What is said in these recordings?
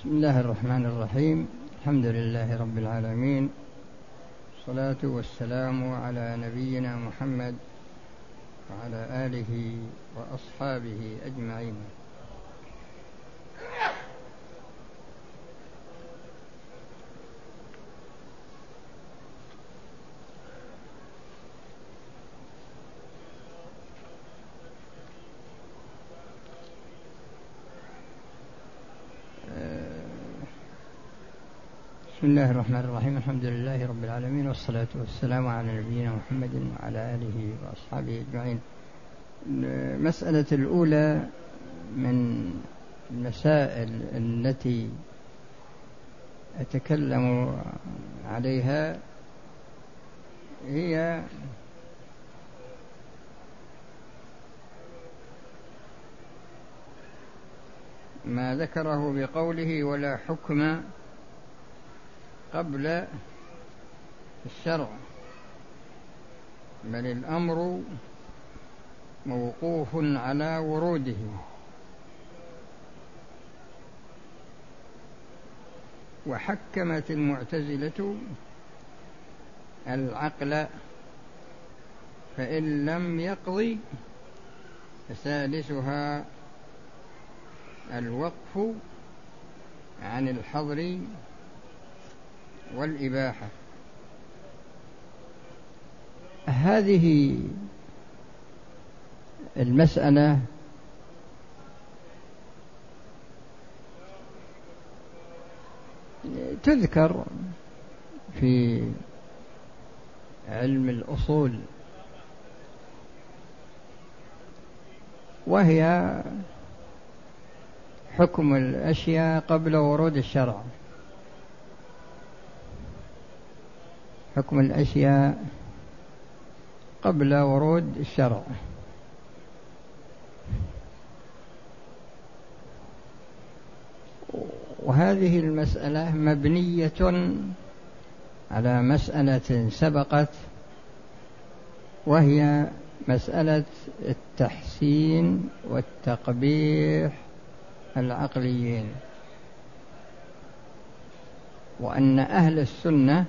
بسم الله الرحمن الرحيم. الحمد لله رب العالمين. الصلاة والسلام على نبينا محمد وعلى آله وأصحابه أجمعين. بسم الله الرحمن الرحيم الحمد لله رب العالمين والصلاة والسلام على نبينا محمد وعلى آله وأصحابه أجمعين المسألة الأولى من المسائل التي أتكلم عليها هي ما ذكره بقوله ولا حكم قبل الشرع بل الأمر موقوف على وروده. وحكمت المعتزلة العقل فإن لم يقضي فسادسها الوقف عن الحظر والإباحة. هذه المسألة تذكر في علم الأصول وهي حكم الأشياء قبل ورود الشرع. حكم الأشياء قبل ورود الشرع. وهذه المسألة مبنية على مسألة سبقت وهي مسألة التحسين والتقبيح العقليين. وأن أهل السنة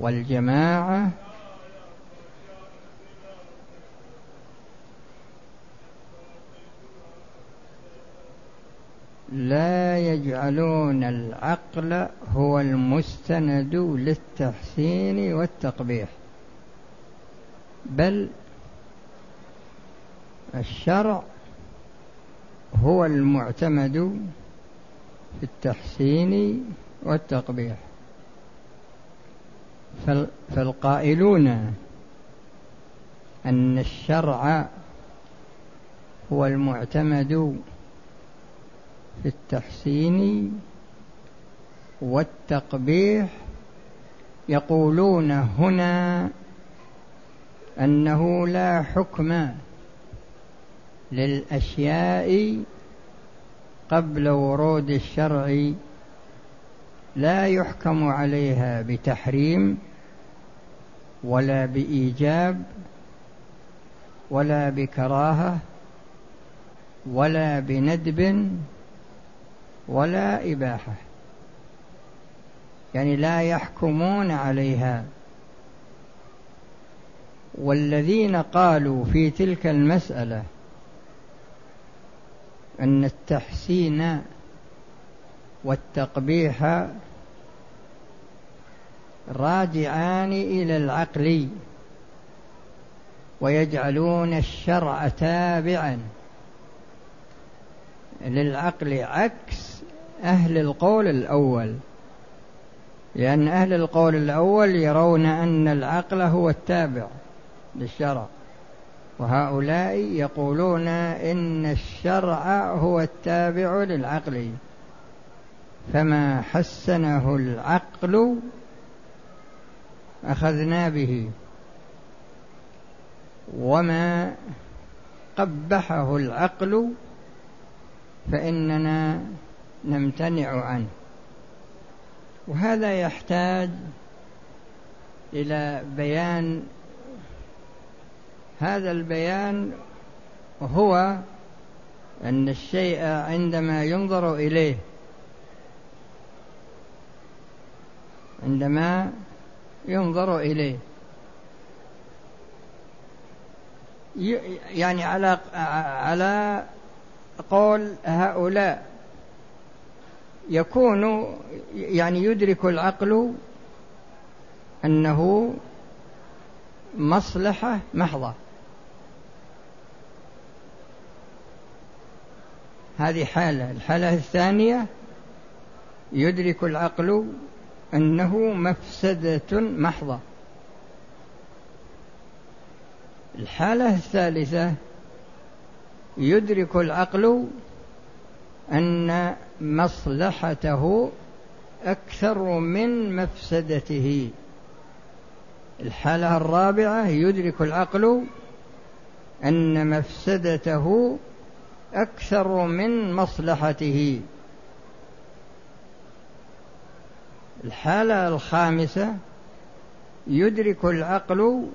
والجماعة لا يجعلون العقل هو المستند للتحسين والتقبيح بل الشرع هو المعتمد في التحسين والتقبيح. فالقائلون أن الشرع هو المعتمد في التحسين والتقبيح. يقولون هنا أنه لا حكم للأشياء قبل ورود الشرع لا يحكم عليها بتحريم ولا بإيجاب ولا بكراهة ولا بندب ولا إباحة. يعني لا يحكمون عليها. والذين قالوا في تلك المسألة أن التحسين والتقبيح راجعان إلى العقل ويجعلون الشرع تابعا. للعقل عكس أهل القول الأول لأن أهل القول الأول يرون أن العقل هو التابع للشرع وهؤلاء يقولون إن الشرع هو التابع للعقل فما حسنه العقل أخذنا به. وما قبحه العقل فإننا نمتنع عنه. وهذا يحتاج إلى بيان. هذا البيان هو أن الشيء عندما ينظر إليه عندما ينظر إليه. يعني على على قول هؤلاء. يكون يعني يدرك العقل أنه مصلحة محضة. هذه حالة. الحالة الثانية يدرك العقل أنه مفسدة محضة. الحالة الثالثة يدرك العقل أن مصلحته أكثر من مفسدته. الحالة الرابعة يدرك العقل أن مفسدته أكثر من مصلحته. الحالة الخامسة يدرك العقل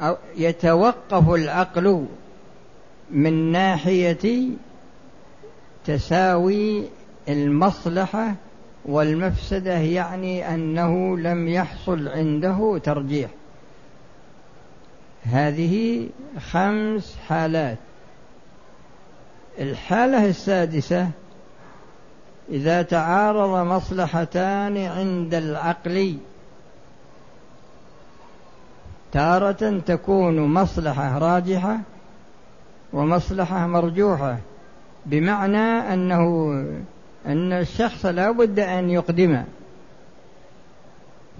أو يتوقف العقل من ناحية تساوي المصلحة والمفسدة يعني أنه لم يحصل عنده ترجيح. هذه خمس حالات. الحالة السادسة إذا تعارض مصلحتان عند العقل تارة تكون مصلحة راجحة ومصلحة مرجوحة بمعنى أنه أن الشخص لا بد أن يقدم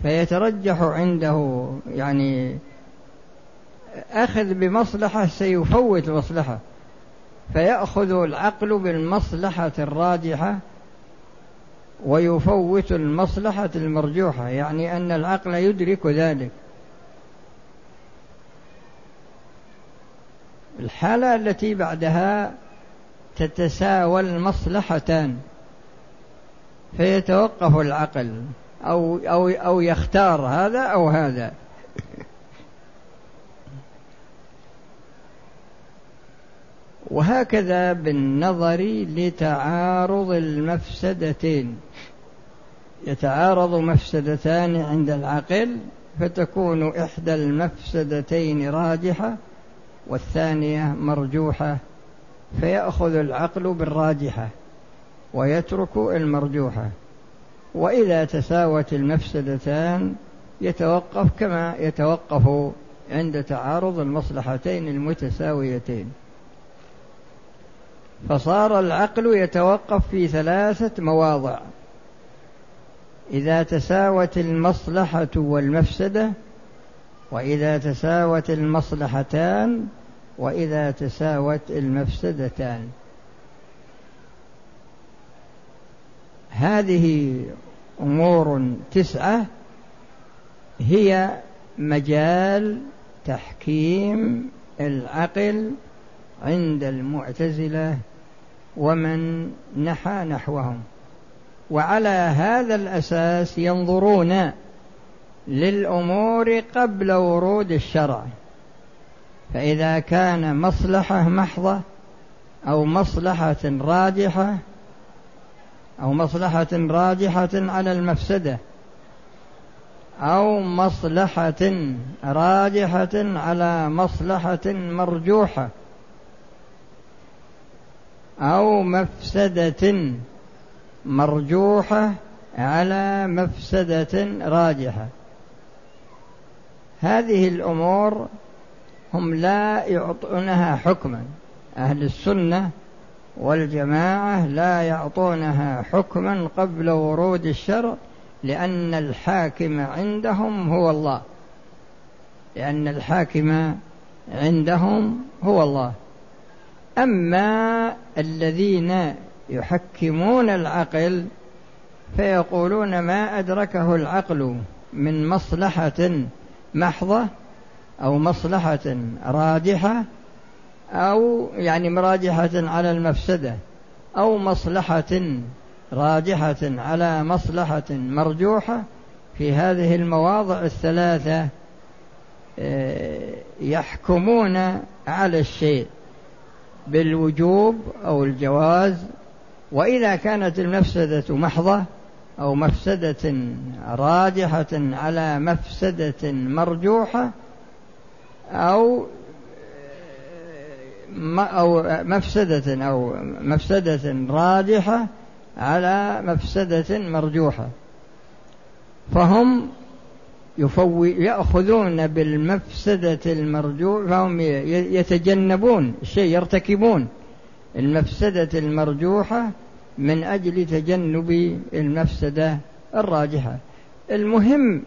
فيترجح عنده يعني أخذ بمصلحة سيفوت مصلحة فيأخذ العقل بالمصلحة الراجحة ويفوت المصلحة المرجوحة يعني أن العقل يدرك ذلك. الحالة التي بعدها تتساوى المصلحتان فيتوقف العقل أو أو أو يختار هذا أو هذا. وهكذا بالنظر لتعارض المفسدتين. يتعارض مفسدتان عند العقل فتكون إحدى المفسدتين راجحة والثانية مرجوحة فيأخذ العقل بالراجحة ويترك المرجوحة. وإذا تساوت المفسدتان يتوقف كما يتوقف عند تعارض المصلحتين المتساويتين. فصار العقل يتوقف في ثلاثة مواضع. إذا تساوت المصلحة والمفسدة وإذا تساوت المصلحتان وإذا تساوت المفسدتان. هذه أمور تسعة هي مجال تحكيم العقل عند المعتزلة ومن نحى نحوهم. وعلى هذا الأساس ينظرون للأمور قبل ورود الشرع. فإذا كان مصلحة محضة أو مصلحة راجحة أو مصلحة راجحة على المفسدة أو مصلحة راجحة على مصلحة مرجوحة أو مفسدة مرجوحة على مفسدة راجحة. هذه الأمور هم لا يعطونها حكما. أهل السنة والجماعة لا يعطونها حكما قبل ورود الشرع لأن الحاكم عندهم هو الله. لأن الحاكم عندهم هو الله. أما الذين يحكمون العقل فيقولون ما أدركه العقل من مصلحة محضة أو مصلحة راجحة أو يعني مراجحة على المفسدة أو مصلحة راجحة على مصلحة مرجوحة في هذه المواضع الثلاثة آه، يحكمون على الشيء. بالوجوب أو الجواز وإذا كانت المفسدة محضة أو مفسدة راجحة على مفسدة مرجوحة أو أو مفسدة أو مفسدة راجحة على مفسدة مرجوحة. فهم يفوي يأخذون بالمفسدة المرجوحة فهم يتجنبون الشيء يرتكبون. المفسدة المرجوحة من أجل تجنب المفسدة الراجحة. المهم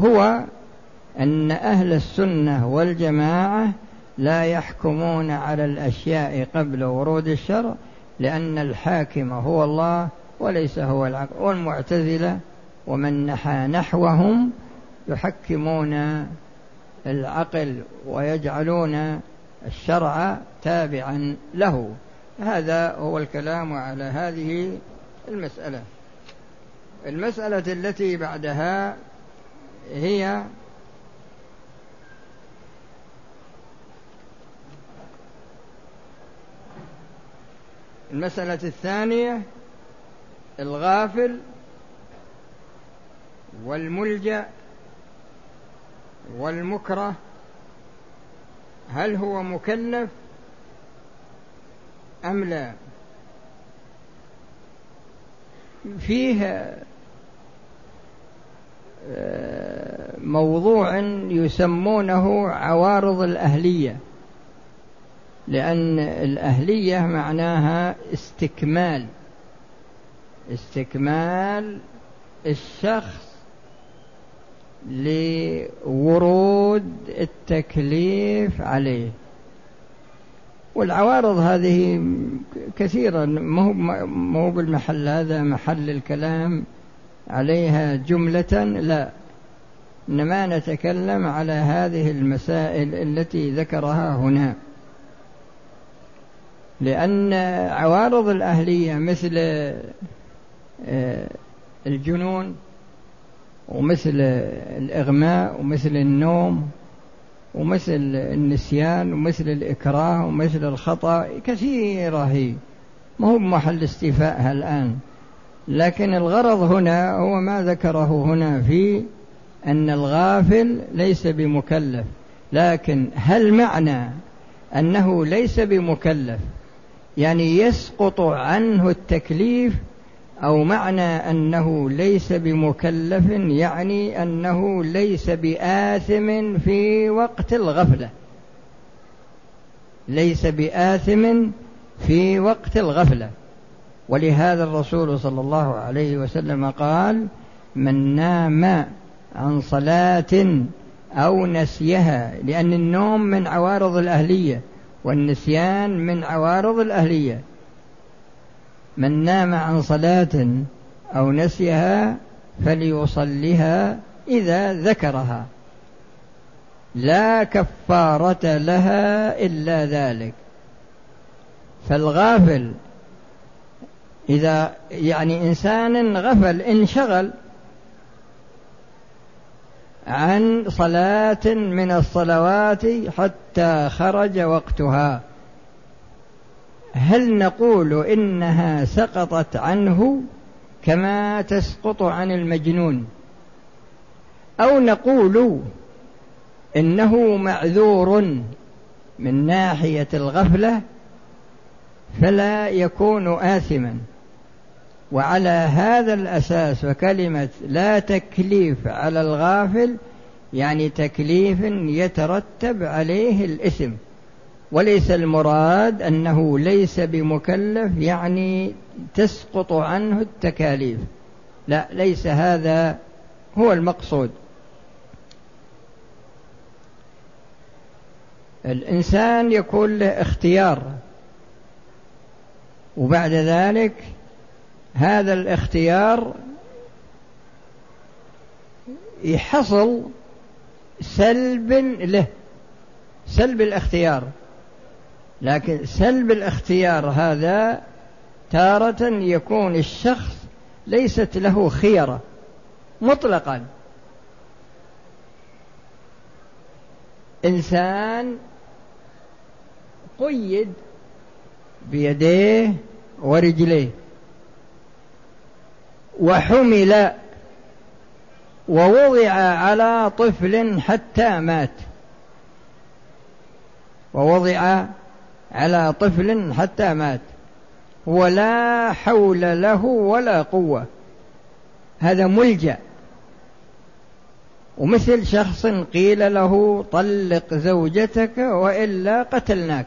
هو أن أهل السنة والجماعة لا يحكمون على الأشياء قبل ورود الشرع لأن الحاكم هو الله وليس هو العقل والمعتزلة ومن نحى نحوهم يحكمون العقل ويجعلون الشرع تابعا له. هذا هو الكلام على هذه المسألة. المسألة التي بعدها هي المسألة الثانية الغافل والملجأ والمكره هل هو مكلف أم لا؟ فيه آه، موضوع يسمونه عوارض الأهلية لأن الأهلية معناها استكمال استكمال الشخص لورود التكليف عليه. والعوارض هذه كثيرا ما هو بالمحل هذا محل الكلام عليها جملة لا. إنما نتكلم على هذه المسائل التي ذكرها هنا. لأن عوارض الأهلية مثل آه، الجنون ومثل الإغماء ومثل النوم ومثل النسيان ومثل الإكراه ومثل الخطأ كثيرة هي. ما هو محل استيفائها الآن. لكن الغرض هنا هو ما ذكره هنا في أن الغافل ليس بمكلف. لكن هل معنى أنه ليس بمكلف؟ يعني يسقط عنه التكليف أو معنى أنه ليس بمكلف يعني أنه ليس بآثم في وقت الغفلة. ليس بآثم في وقت الغفلة. ولهذا الرسول صلى الله عليه وسلم قال من نام عن صلاة أو نسيها لأن النوم من عوارض الأهلية والنسيان من عوارض الأهلية. من نام عن صلاة أو نسيها فليصلها إذا ذكرها. لا كفارة لها إلا ذلك. فالغافل إذا يعني إنسان غفل انشغل عن صلاة من الصلوات حتى خرج وقتها. هل نقول إنها سقطت عنه كما تسقط عن المجنون؟ أو نقول إنه معذور من ناحية الغفلة فلا يكون آثما. وعلى هذا الأساس وكلمة لا تكليف على الغافل يعني تكليف يترتب عليه الإثم. وليس المراد أنه ليس بمكلف يعني تسقط عنه التكاليف. لا ليس هذا هو المقصود. الإنسان يكون له اختيار وبعد ذلك هذا الاختيار يحصل سلب له سلب الاختيار. لكن سلب الاختيار هذا تارة يكون الشخص ليست له خيرة مطلقا. قيد بيديه ورجليه وحمل ووضع على طفل حتى مات. ووضع على طفل حتى مات. ولا حول له ولا قوة. هذا ملجأ. ومثل شخص قيل له طلق زوجتك وإلا قتلناك.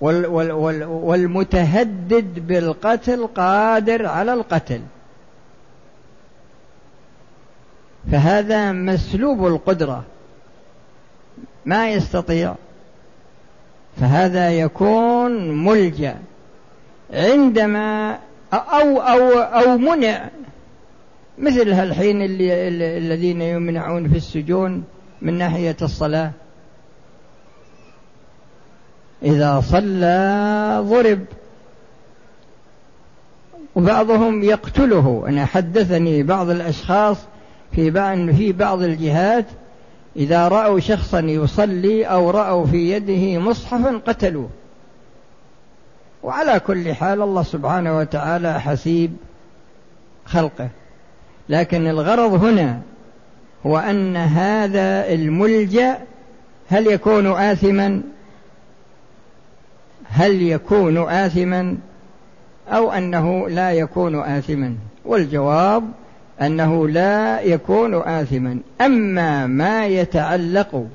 والمتهدد بالقتل قادر على القتل. فهذا مسلوب القدرة. ما يستطيع فهذا يكون ملجأ. عندما أو أو أو منع. مثل هالحين اللي الذين يمنعون في السجون من ناحية الصلاة. إذا صلى ضرب. وبعضهم يقتله. أنا حدثني بعض الأشخاص في في بعض الجهات إذا رأوا شخصا يصلي أو رأوا في يده مصحفا قتلوه. وعلى كل حال الله سبحانه وتعالى حسيب خلقه. لكن الغرض هنا هو أن هذا الملجأ هل يكون آثما؟ هل يكون آثما أو أنه لا يكون آثما؟ والجواب أنه لا يكون آثما أما ما يتعلق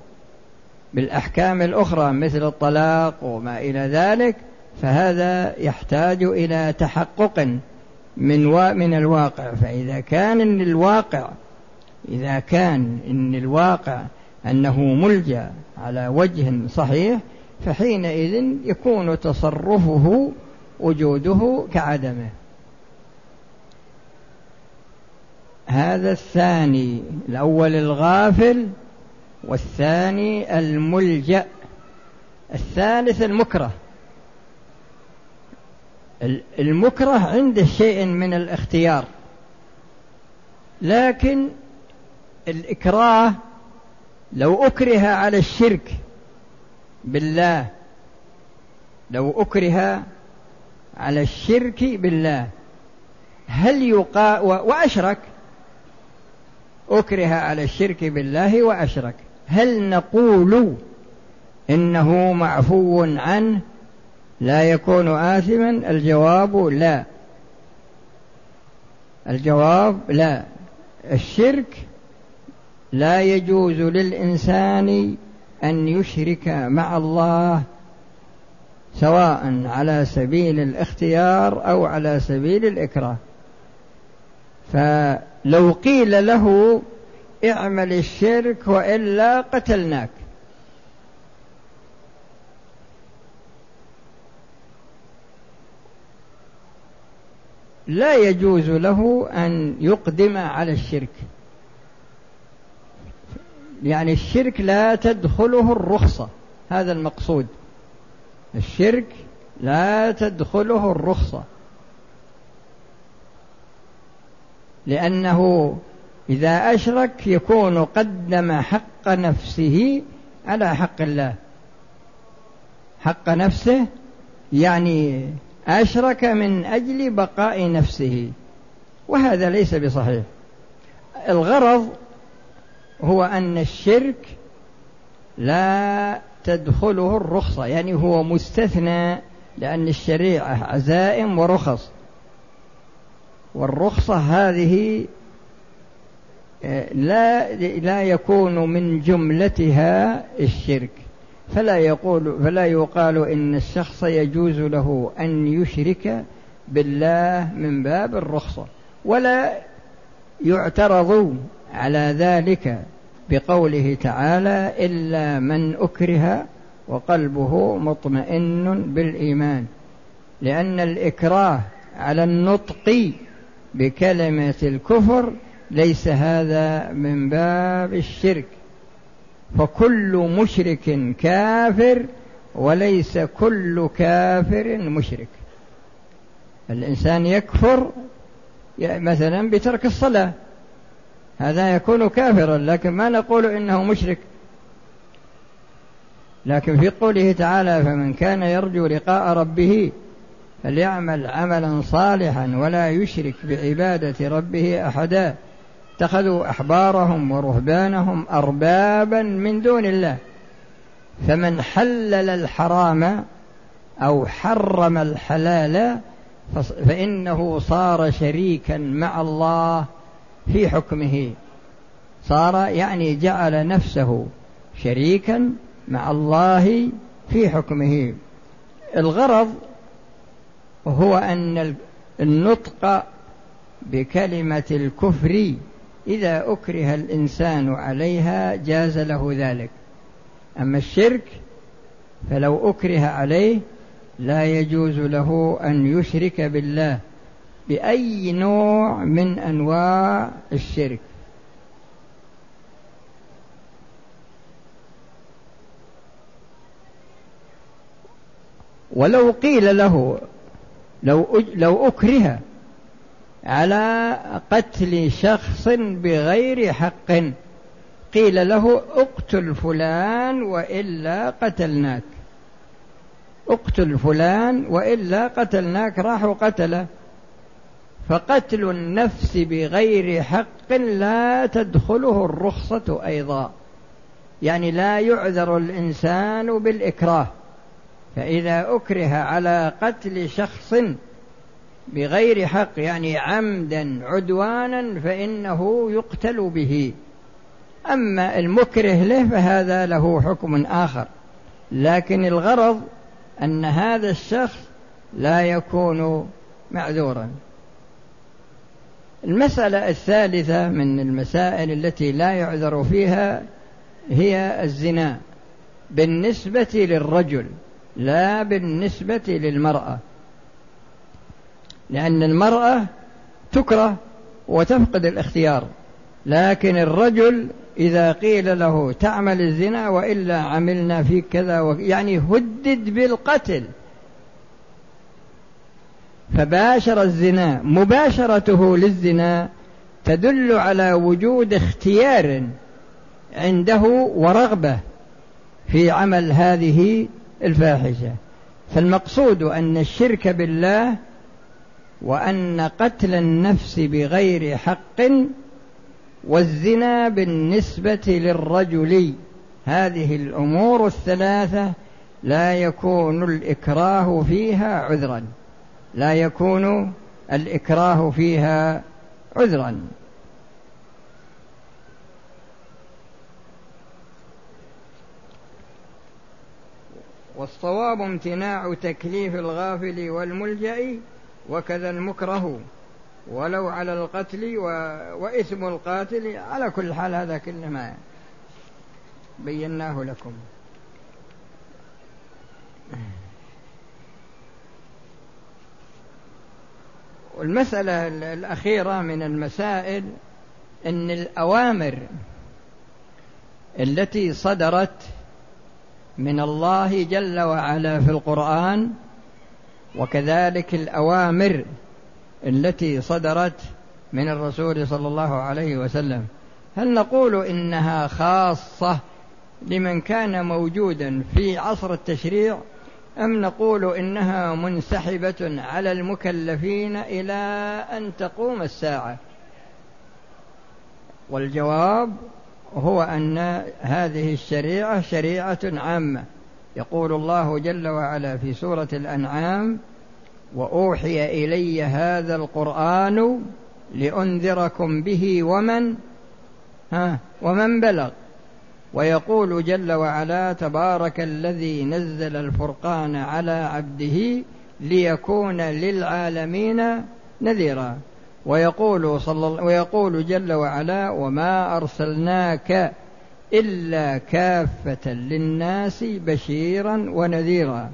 بالأحكام الأخرى مثل الطلاق وما إلى ذلك فهذا يحتاج إلى تحقق من. من الواقع فإذا كان إن الواقع إذا كان إن الواقع أنه ملجأ على وجه صحيح فحينئذ يكون تصرفه وجوده كعدمه هذا الثاني الأول الغافل والثاني الملجأ. الثالث المكره. المكره عنده شيء من الاختيار. لكن الإكراه لو أكره على الشرك بالله لو أكره على الشرك بالله هل يقا وأشرك؟ أكره على الشرك بالله وأشرك. هل نقول إنه معفو عنه؟ لا يكون آثما؟ الجواب لا. الجواب لا. الشرك لا يجوز للإنسان أن يشرك مع الله سواء على سبيل الاختيار أو على سبيل الإكراه. فلو قيل له اعمل الشرك وإلا قتلناك. لا يجوز له أن يقدم على الشرك. يعني الشرك لا تدخله الرخصة هذا المقصود. الشرك لا تدخله الرخصة. لأنه إذا أشرك يكون قدم حق نفسه على حق الله. حق نفسه يعني أشرك من أجل بقاء نفسه. وهذا ليس بصحيح. الغرض هو أن الشرك لا تدخله الرخصة يعني هو مستثنى لأن الشريعة عزائم ورخص. والرخصة هذه آه، لا لا يكون من جملتها الشرك. فلا يقول فلا يقال إن الشخص يجوز له أن يشرك بالله من باب الرخصة ولا يعترض على ذلك بقوله تعالى إلا من أكره وقلبه مطمئن بالإيمان لأن الإكراه على النطق بكلمة الكفر ليس هذا من باب الشرك. فكل مشرك كافر وليس كل كافر مشرك. الإنسان يكفر مثلا بترك الصلاة. هذا يكون كافرا لكن ما نقول إنه مشرك. لكن في قوله تعالى فمن كان يرجو لقاء ربه فليعمل عملا صالحا ولا يشرك بعبادة ربه أحدا. اتخذوا أحبارهم ورهبانهم أربابا من دون الله. فمن حلل الحرام أو حرم الحلال فإنه صار شريكا مع الله في حكمه. صار يعني جعل نفسه شريكا مع الله في حكمه. الغرض هو أن النطق بكلمة الكفر إذا أكره الإنسان عليها جاز له ذلك. أما الشرك فلو أكره عليه لا يجوز له أن يشرك بالله بأي نوع من أنواع الشرك. ولو قيل له لو لو أكره على قتل شخص بغير حق. قيل له اقتل فلان وإلا قتلناك. اقتل فلان وإلا قتلناك راحوا قتله فقتل النفس بغير حق لا تدخله الرخصة أيضا. يعني لا يعذر الإنسان بالإكراه. فإذا أكره على قتل شخص بغير حق يعني عمدا عدوانا فإنه يقتل به. أما المكره له فهذا له حكم آخر. لكن الغرض أن هذا الشخص لا يكون معذورا. المسألة الثالثة من المسائل التي لا يعذر فيها هي الزنا بالنسبة للرجل. لا بالنسبة للمرأة. لأن المرأة تكره وتفقد الاختيار. لكن الرجل إذا قيل له تعمل الزنا وإلا عملنا فيك كذا يعني هدد بالقتل. فباشر الزنا مباشرته للزنا تدل على وجود اختيار عنده ورغبة في عمل هذه الفاحشة. فالمقصود أن الشرك بالله وأن قتل النفس بغير حق والزنا بالنسبة للرجل. هذه الأمور الثلاثة لا يكون الإكراه فيها عذرا. لا يكون الإكراه فيها عذرا. والصواب امتناع تكليف الغافل والملجأ وكذا المكره ولو على القتل و... وإثم القاتل على كل حال هذا كله ما بيناه لكم. والمسألة الأخيرة من المسائل أن الأوامر التي صدرت من الله جل وعلا في القرآن وكذلك الأوامر التي صدرت من الرسول صلى الله عليه وسلم. هل نقول إنها خاصة لمن كان موجودا في عصر التشريع أم نقول إنها منسحبة على المكلفين إلى أن تقوم الساعة؟ والجواب هو أن هذه الشريعة شريعة عامة. يقول الله جل وعلا في سورة الأنعام وأوحي إلي هذا القرآن لأنذركم به ومن ها ومن بلغ. ويقول جل وعلا تبارك الذي نزل الفرقان على عبده ليكون للعالمين نذيرا. ويقول صلى ويقول جل وعلا وما أرسلناك إلا كافة للناس بشيرا ونذيرا.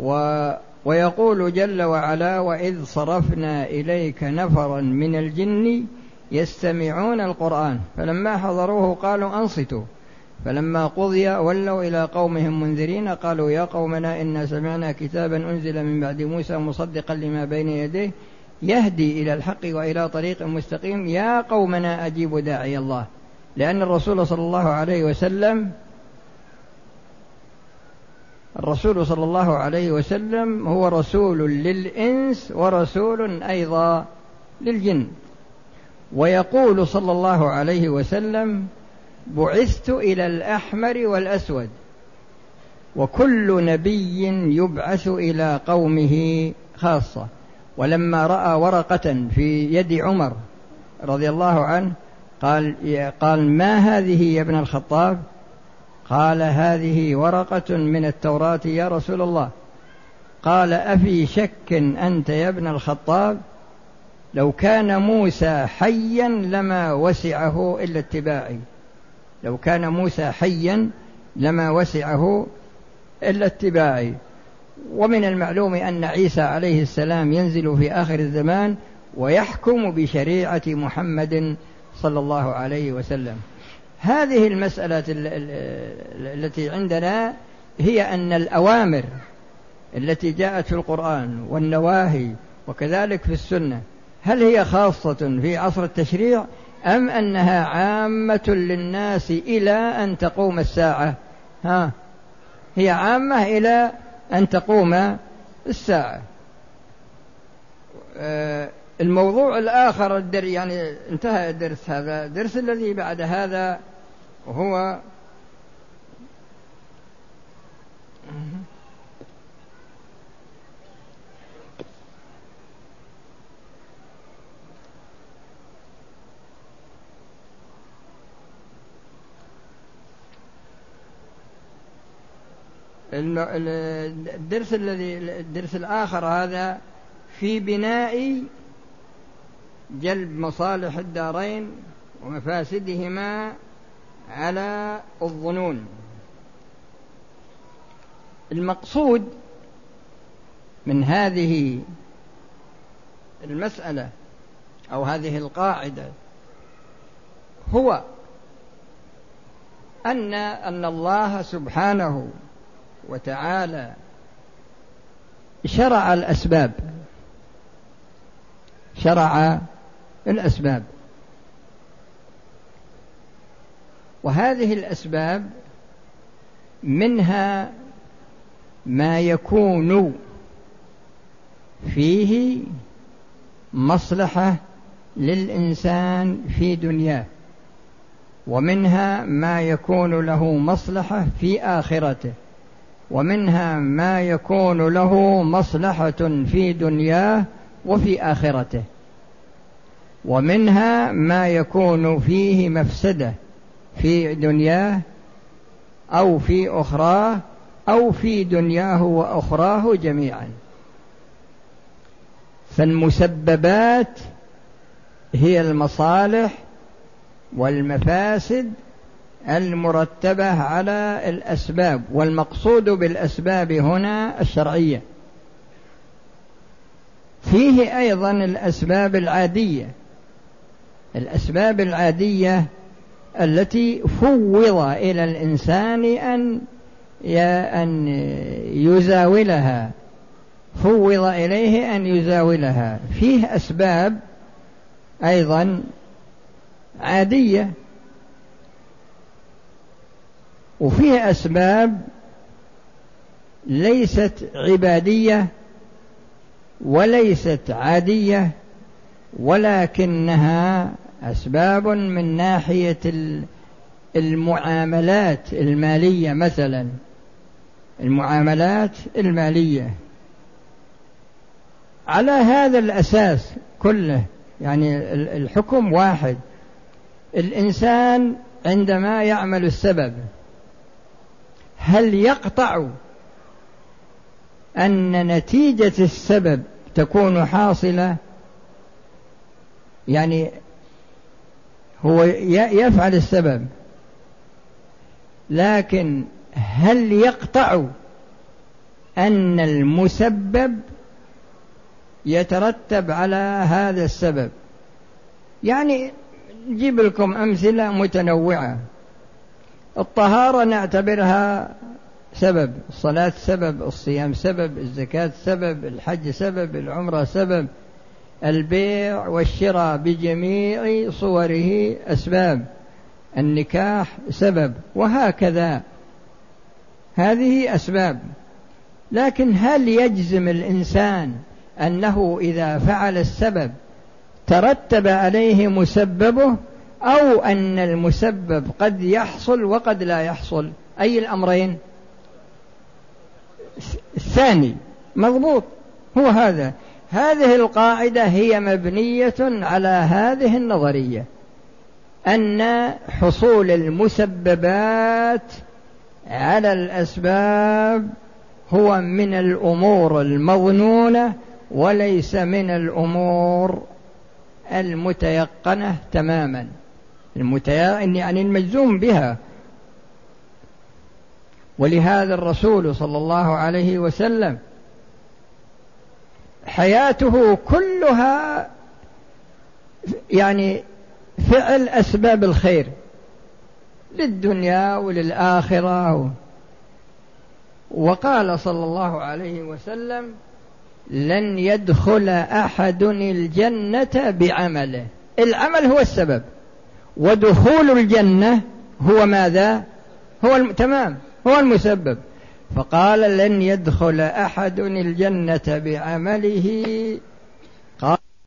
و ويقول جل وعلا وإذ صرفنا إليك نفرا من الجن يستمعون القرآن. فلما حضروه قالوا أنصتوا. فلما قضي ولوا إلى قومهم منذرين قالوا يا قومنا إنا سمعنا كتابا أنزل من بعد موسى مصدقا لما بين يديه يهدي إلى الحق وإلى طريق مستقيم يا قومنا أجيبوا داعي الله. لأن الرسول صلى الله عليه وسلم الرسول صلى الله عليه وسلم هو رسول للإنس ورسول أيضا للجن. ويقول صلى الله عليه وسلم بعثت إلى الأحمر والأسود وكل نبي يبعث إلى قومه خاصة. ولما رأى ورقة في يد عمر رضي الله عنه قال قال ما هذه يا ابن الخطاب؟ قال هذه ورقة من التوراة يا رسول الله. قال أفي شك أنت يا ابن الخطاب؟ لو كان موسى حيا لما وسعه إلا اتباعي. لو كان موسى حيا لما وسعه إلا اتباعي. ومن المعلوم أن عيسى عليه السلام ينزل في آخر الزمان ويحكم بشريعة محمد صلى الله عليه وسلم. هذه المسألة التي عندنا هي أن الأوامر التي جاءت في القرآن والنواهي وكذلك في السنة هل هي خاصة في عصر التشريع أم أنها عامة للناس إلى أن تقوم الساعة؟ ها هي عامة إلى أن تقوم الساعة. آه، الموضوع الآخر الدر يعني انتهى الدرس هذا. الدرس الذي بعد هذا وهو الدرس الذي الدرس الآخر هذا في بناء جلب مصالح الدارين ومفاسدهما على الظنون. المقصود من هذه المسألة أو هذه القاعدة هو أن أن الله سبحانه وتعالى شرع الأسباب. شرع الأسباب. وهذه الأسباب منها ما يكون فيه مصلحة للإنسان في دنياه ومنها ما يكون له مصلحة في آخرته. ومنها ما يكون له مصلحة في دنياه وفي آخرته. ومنها ما يكون فيه مفسدة في دنياه أو في أخراه أو في دنياه وأخراه جميعا. فالمسببات هي المصالح والمفاسد المرتبة على الأسباب والمقصود بالأسباب هنا الشرعية. فيه أيضا الأسباب العادية. الأسباب العادية التي فوض إلى الإنسان أن أن يزاولها. فوض إليه أن يزاولها. فيه أسباب أيضا عادية. وفيه أسباب ليست عبادية وليست عادية ولكنها أسباب من ناحية المعاملات المالية مثلا. المعاملات المالية. على هذا الأساس كله يعني الحكم واحد. الإنسان عندما يعمل السبب هل يقطع أن نتيجة السبب تكون حاصلة؟ يعني هو يفعل السبب لكن هل يقطع أن المسبب يترتب على هذا السبب؟ يعني نجيب لكم أمثلة متنوعة. الطهارة نعتبرها سبب الصلاة سبب الصيام سبب الزكاة سبب الحج سبب العمرة سبب. البيع والشراء بجميع صوره أسباب. النكاح سبب وهكذا. هذه أسباب. لكن هل يجزم الإنسان أنه إذا فعل السبب ترتب عليه مسببه؟ أو أن المسبب قد يحصل وقد لا يحصل. أي الأمرين؟ الثاني مضبوط هو هذا. هذه القاعدة هي مبنية على هذه النظرية أن حصول المسببات على الأسباب هو من الأمور المظنونة وليس من الأمور المتيقنة تماما. المتيقن يعني المجزوم بها. ولهذا الرسول صلى الله عليه وسلم حياته كلها يعني فعل أسباب الخير للدنيا وللآخرة. وقال صلى الله عليه وسلم لن يدخل أحد الجنة بعمله. العمل هو السبب. ودخول الجنة هو ماذا؟ هو الم... تمام. هو المسبب. فقال لن يدخل أحد الجنة بعمله.